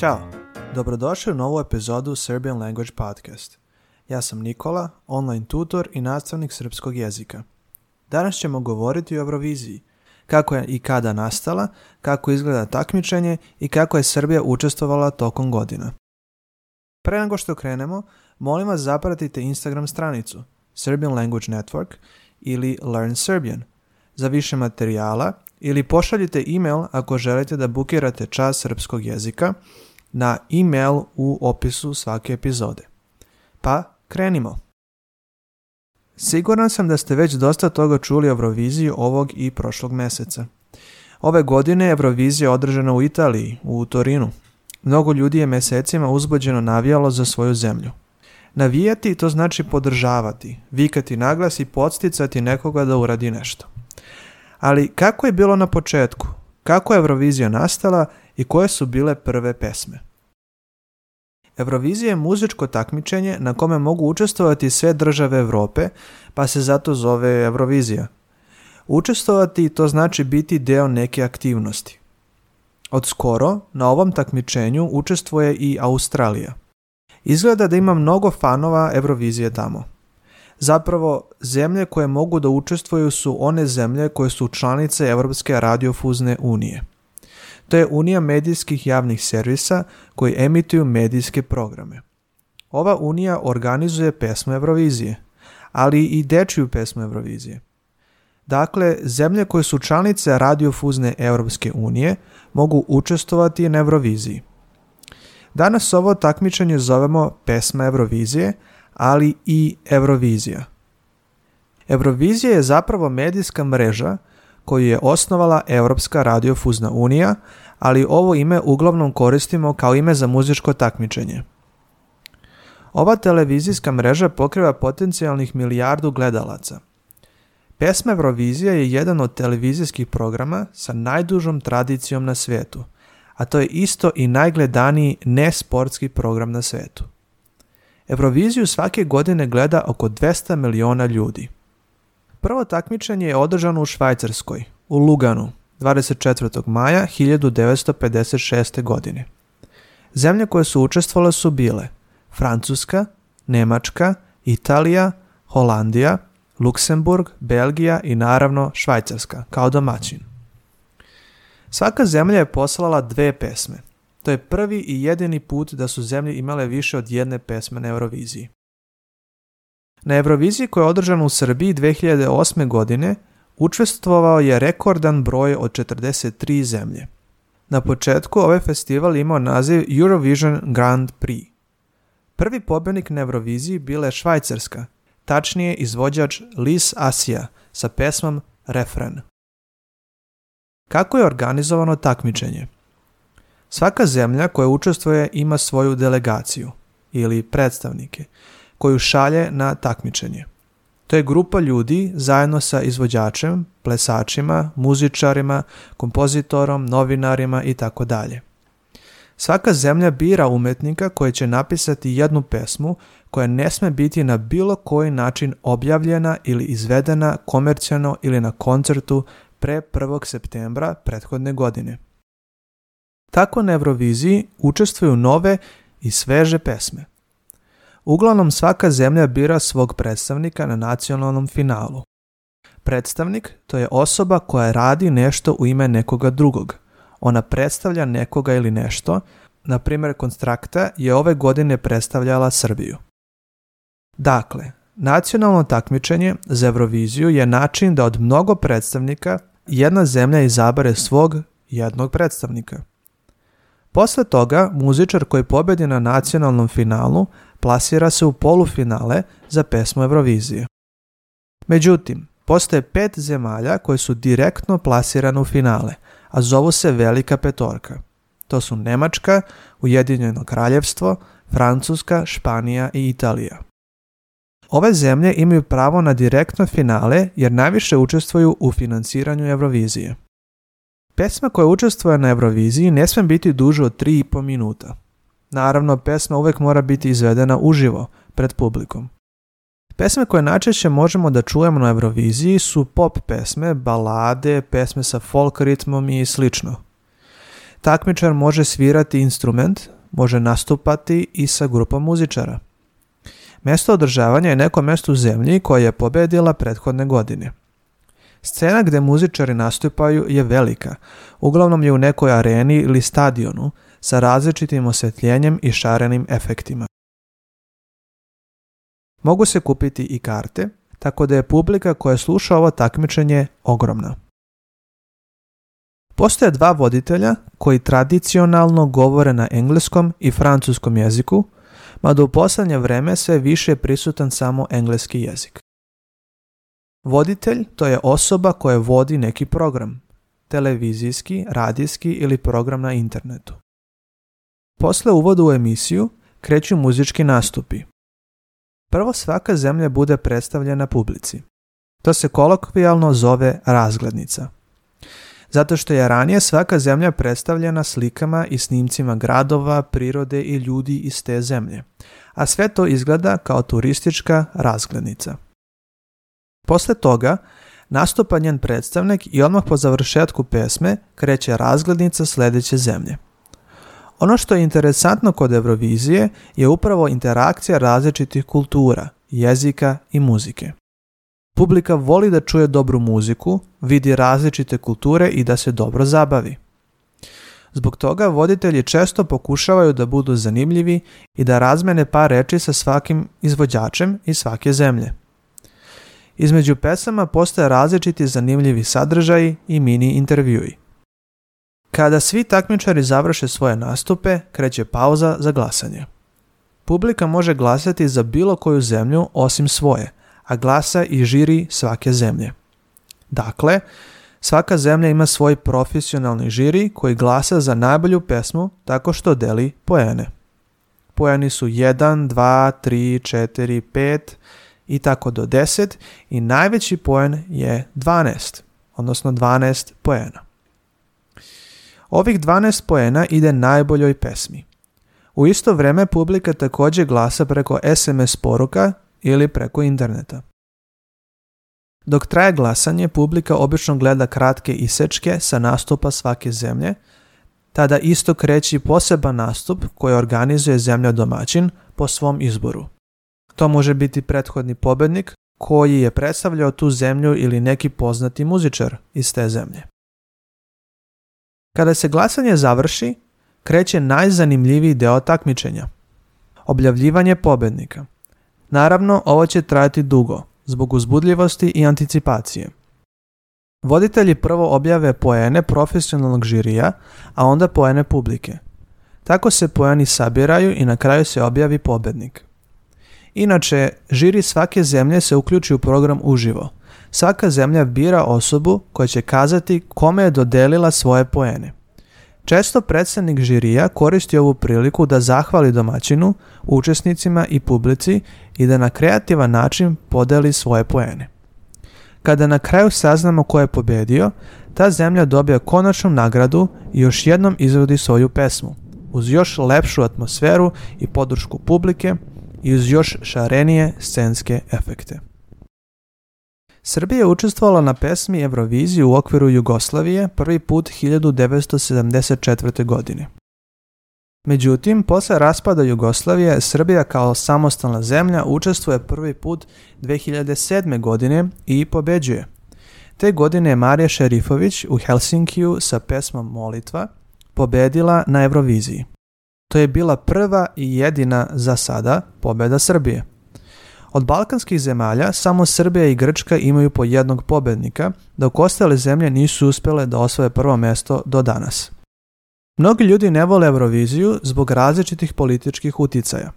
Ćao, dobrodošli u novu epizodu Serbian Language Podcast. Ja sam Nikola, online tutor i nastavnik srpskog jezika. Danas ćemo govoriti o Euroviziji, kako je i kada nastala, kako izgleda takmičenje i kako je Srbija učestvovala tokom godina. Pre nego što krenemo, molim vas zapratite Instagram stranicu Serbian Language Network ili Learn Serbian za više materijala ili pošaljite e-mail ako želite da bukirate čas srpskog jezika – na e-mail u opisu svake epizode. Pa krenimo! Siguran sam da ste već dosta toga čuli o Euroviziji ovog i prošlog meseca. Ove godine Eurovizija održana u Italiji, u Torinu. Mnogo ljudi je mesecima uzbuđeno navijalo za svoju zemlju. Navijati to znači podržavati, vikati naglas i podsticati nekoga da uradi nešto. Ali kako je bilo na početku? Kako je Eurovizija nastala i koje su bile prve pesme. Eurovizija je muzičko takmičenje na kome mogu učestvovati sve države Europe, pa se zato zove Eurovizija. Učestvovati to znači biti deo neke aktivnosti. Od skoro na ovom takmičenju učestvuje i Australija. Izgleda da ima mnogo fanova Eurovizije tamo. Zapravo, zemlje koje mogu da učestvuju su one zemlje koje su članice Europske radiofuzne unije. To je unija medijskih javnih servisa koji emituju medijske programe. Ova unija organizuje pesmu Eurovizije, ali i dečiju pesmu Eurovizije. Dakle, zemlje koje su članice radiofuzne Europske unije mogu učestovati na Euroviziji. Danas ovo takmičenje zovemo pesma Eurovizije, ali i Eurovizija. Eurovizija je zapravo medijska mreža koju je osnovala Europska radiofuzna unija, ali ovo ime uglavnom koristimo kao ime za muzičko takmičenje. Ova televizijska mreža pokriva potencijalnih milijardu gledalaca. Pesma Eurovizija je jedan od televizijskih programa sa najdužom tradicijom na svijetu, a to je isto i najgledaniji nesportski program na svijetu. Euroviziju svake godine gleda oko 200 miliona ljudi. Prvo takmičenje je održano u Švajcarskoj, u Luganu, 24. maja 1956. godine. Zemlje koje su učestvovale su bile Francuska, Nemačka, Italija, Holandija, Luksemburg, Belgija i naravno Švajcarska kao domaćin. Svaka zemlja je poslala dve pesme. To je prvi i jedini put da su zemlje imale više od jedne pesme na Euroviziji. Na Euroviziji koja je održana u Srbiji 2008. godine učestvovao je rekordan broj od 43 zemlje. Na početku ovaj festival imao naziv Eurovision Grand Prix. Prvi pobjednik na Euroviziji bila je Švajcarska, tačnije izvođač Lis Asia sa pesmom Refren. Kako je organizovano takmičenje? Svaka zemlja koja učestvuje ima svoju delegaciju ili predstavnike – koju šalje na takmičenje. To je grupa ljudi zajedno sa izvođačem, plesačima, muzičarima, kompozitorom, novinarima i tako dalje. Svaka zemlja bira umetnika koji će napisati jednu pesmu koja ne sme biti na bilo koji način objavljena ili izvedena komercijalno ili na koncertu pre 1. septembra prethodne godine. Tako na Euroviziji učestvuju nove i sveže pesme – Uglavnom svaka zemlja bira svog predstavnika na nacionalnom finalu. Predstavnik to je osoba koja radi nešto u ime nekoga drugog. Ona predstavlja nekoga ili nešto, na primjer Konstrakta je ove godine predstavljala Srbiju. Dakle, nacionalno takmičenje za Euroviziju je način da od mnogo predstavnika jedna zemlja izabere svog jednog predstavnika. Posle toga, muzičar koji pobedi na nacionalnom finalu plasira se u polufinale za pesmu Eurovizije. Međutim, postoje pet zemalja koje su direktno plasirane u finale, a zovu se Velika petorka. To su Nemačka, Ujedinjeno kraljevstvo, Francuska, Španija i Italija. Ove zemlje imaju pravo na direktno finale jer najviše učestvuju u financiranju Eurovizije. Pesma koja učestvuje na Euroviziji ne smije biti duže od 3,5 minuta. Naravno, pesma uvijek mora biti izvedena uživo, pred publikom. Pesme koje najčešće možemo da čujemo na Euroviziji su pop pesme, balade, pesme sa folk ritmom i sl. Takmičar može svirati instrument, može nastupati i sa grupom muzičara. Mesto održavanja je neko mesto u zemlji koje je pobedila prethodne godine. Scena gde muzičari nastupaju je velika, uglavnom je u nekoj areni ili stadionu, sa različitim osvetljenjem i šarenim efektima. Mogu se kupiti i karte, tako da je publika koja sluša ovo takmičenje ogromna. Postoje dva voditelja koji tradicionalno govore na engleskom i francuskom jeziku, mada u posljednje vreme sve više je prisutan samo engleski jezik. Voditelj to je osoba koja vodi neki program, televizijski, radijski ili program na internetu. Posle uvodu u emisiju kreću muzički nastupi. Prvo svaka zemlja bude predstavljena publici. To se kolokvijalno zove razglednica. Zato što je ranije svaka zemlja predstavljena slikama i snimcima gradova, prirode i ljudi iz te zemlje, a sve to izgleda kao turistička razglednica. Posle toga nastupa njen predstavnik i odmah po završetku pesme kreće razglednica sljedeće zemlje. Ono što je interesantno kod Eurovizije je upravo interakcija različitih kultura, jezika i muzike. Publika voli da čuje dobru muziku, vidi različite kulture i da se dobro zabavi. Zbog toga voditelji često pokušavaju da budu zanimljivi i da razmene par reči sa svakim izvođačem iz svake zemlje između pesama postoje različiti zanimljivi sadržaji i mini intervjui. Kada svi takmičari završe svoje nastupe, kreće pauza za glasanje. Publika može glasati za bilo koju zemlju osim svoje, a glasa i žiri svake zemlje. Dakle, svaka zemlja ima svoj profesionalni žiri koji glasa za najbolju pesmu tako što deli poene. Poeni su 1, 2, 3, 4, 5, i tako do 10 i najveći poen je 12, odnosno 12 poena. Ovih 12 poena ide najboljoj pesmi. U isto vrijeme publika također glasa preko SMS poruka ili preko interneta. Dok traje glasanje, publika obično gleda kratke isečke sa nastupa svake zemlje, tada isto kreći poseban nastup koji organizuje zemlja domaćin po svom izboru. To može biti prethodni pobednik koji je predstavljao tu zemlju ili neki poznati muzičar iz te zemlje. Kada se glasanje završi, kreće najzanimljiviji deo takmičenja. Objavljivanje pobednika. Naravno, ovo će trajati dugo, zbog uzbudljivosti i anticipacije. Voditelji prvo objave poene profesionalnog žirija, a onda poene publike. Tako se poeni sabiraju i na kraju se objavi pobednik. Inače, žiri svake zemlje se uključi u program uživo. Svaka zemlja bira osobu koja će kazati kome je dodelila svoje poene. Često predstavnik žirija koristi ovu priliku da zahvali domaćinu, učesnicima i publici i da na kreativan način podeli svoje poene. Kada na kraju saznamo ko je pobedio, ta zemlja dobija konačnu nagradu i još jednom izvodi svoju pesmu, uz još lepšu atmosferu i podršku publike – i uz još šarenije scenske efekte. Srbija je učestvovala na pesmi Euroviziju u okviru Jugoslavije prvi put 1974. godine. Međutim, posle raspada Jugoslavije, Srbija kao samostalna zemlja učestvuje prvi put 2007. godine i pobeđuje. Te godine je Marija Šerifović u Helsinkiju sa pesmom Molitva pobedila na Euroviziji. To je bila prva i jedina za sada pobjeda Srbije. Od balkanskih zemalja samo Srbija i Grčka imaju po jednog pobednika, dok ostale zemlje nisu uspjele da osvoje prvo mjesto do danas. Mnogi ljudi ne vole Euroviziju zbog različitih političkih uticaja.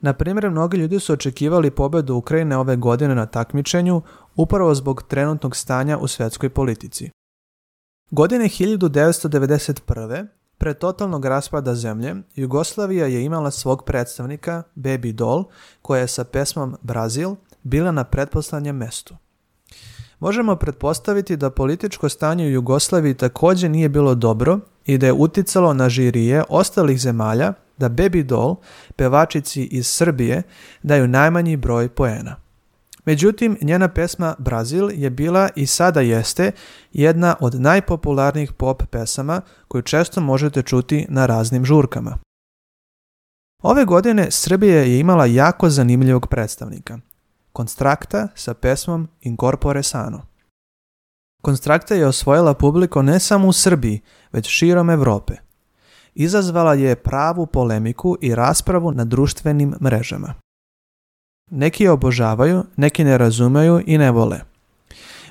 Na primjer, mnogi ljudi su očekivali pobjedu Ukrajine ove godine na takmičenju upravo zbog trenutnog stanja u svjetskoj politici. Godine 1991. Pre totalnog raspada zemlje, Jugoslavija je imala svog predstavnika, Baby Doll, koja je sa pesmom Brazil bila na pretposlanjem mestu. Možemo pretpostaviti da političko stanje u Jugoslaviji također nije bilo dobro i da je uticalo na žirije ostalih zemalja da Baby Doll, pevačici iz Srbije, daju najmanji broj poena. Međutim, njena pesma Brazil je bila i sada jeste jedna od najpopularnijih pop pesama koju često možete čuti na raznim žurkama. Ove godine Srbija je imala jako zanimljivog predstavnika. Konstrakta sa pesmom Incorpore Sano. Konstrakta je osvojila publiko ne samo u Srbiji, već širom Europe. Izazvala je pravu polemiku i raspravu na društvenim mrežama. Neki je obožavaju, neki ne razumeju i ne vole.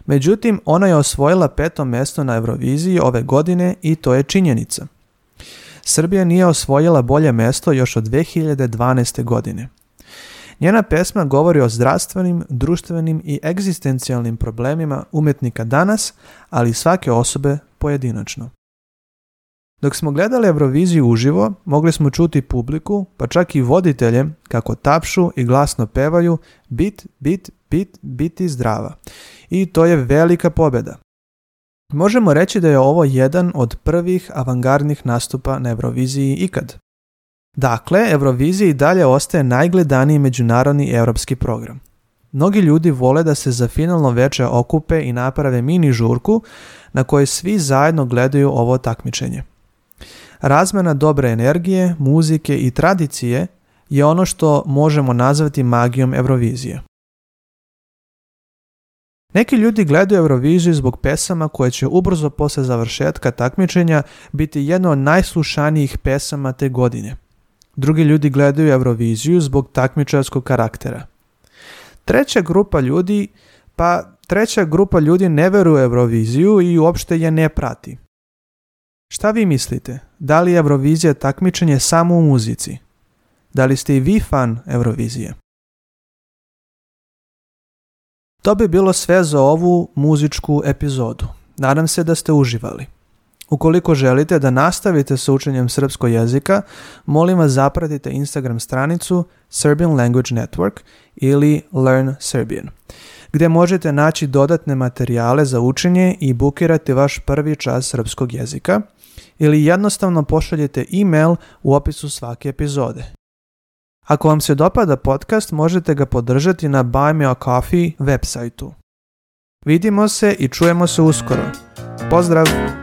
Međutim, ona je osvojila peto mjesto na Euroviziji ove godine i to je činjenica. Srbija nije osvojila bolje mesto još od 2012. godine. Njena pesma govori o zdravstvenim, društvenim i egzistencijalnim problemima umjetnika danas, ali i svake osobe pojedinačno. Dok smo gledali Euroviziju uživo, mogli smo čuti publiku, pa čak i voditelje, kako tapšu i glasno pevaju bit, bit, bit, biti zdrava. I to je velika pobjeda. Možemo reći da je ovo jedan od prvih avangardnih nastupa na Euroviziji ikad. Dakle, Euroviziji dalje ostaje najgledaniji međunarodni europski program. Mnogi ljudi vole da se za finalno veče okupe i naprave mini žurku na kojoj svi zajedno gledaju ovo takmičenje. Razmjena dobre energije, muzike i tradicije je ono što možemo nazvati magijom Eurovizije. Neki ljudi gledaju Euroviziju zbog pesama koje će ubrzo poslije završetka takmičenja biti jedno od najslušanijih pesama te godine. Drugi ljudi gledaju Euroviziju zbog takmičarskog karaktera. Treća grupa ljudi, pa treća grupa ljudi ne veruje Euroviziju i uopšte je ne prati. Šta vi mislite? Da li je Eurovizija takmičenje samo u muzici? Da li ste i vi fan Eurovizije? To bi bilo sve za ovu muzičku epizodu. Nadam se da ste uživali. Ukoliko želite da nastavite sa učenjem srpskog jezika, molim vas zapratite Instagram stranicu Serbian Language Network ili Learn Serbian, gdje možete naći dodatne materijale za učenje i bukirati vaš prvi čas srpskog jezika – ili jednostavno pošaljete e-mail u opisu svake epizode. Ako vam se dopada podcast, možete ga podržati na Buy Me A Coffee Vidimo se i čujemo se uskoro. Pozdrav!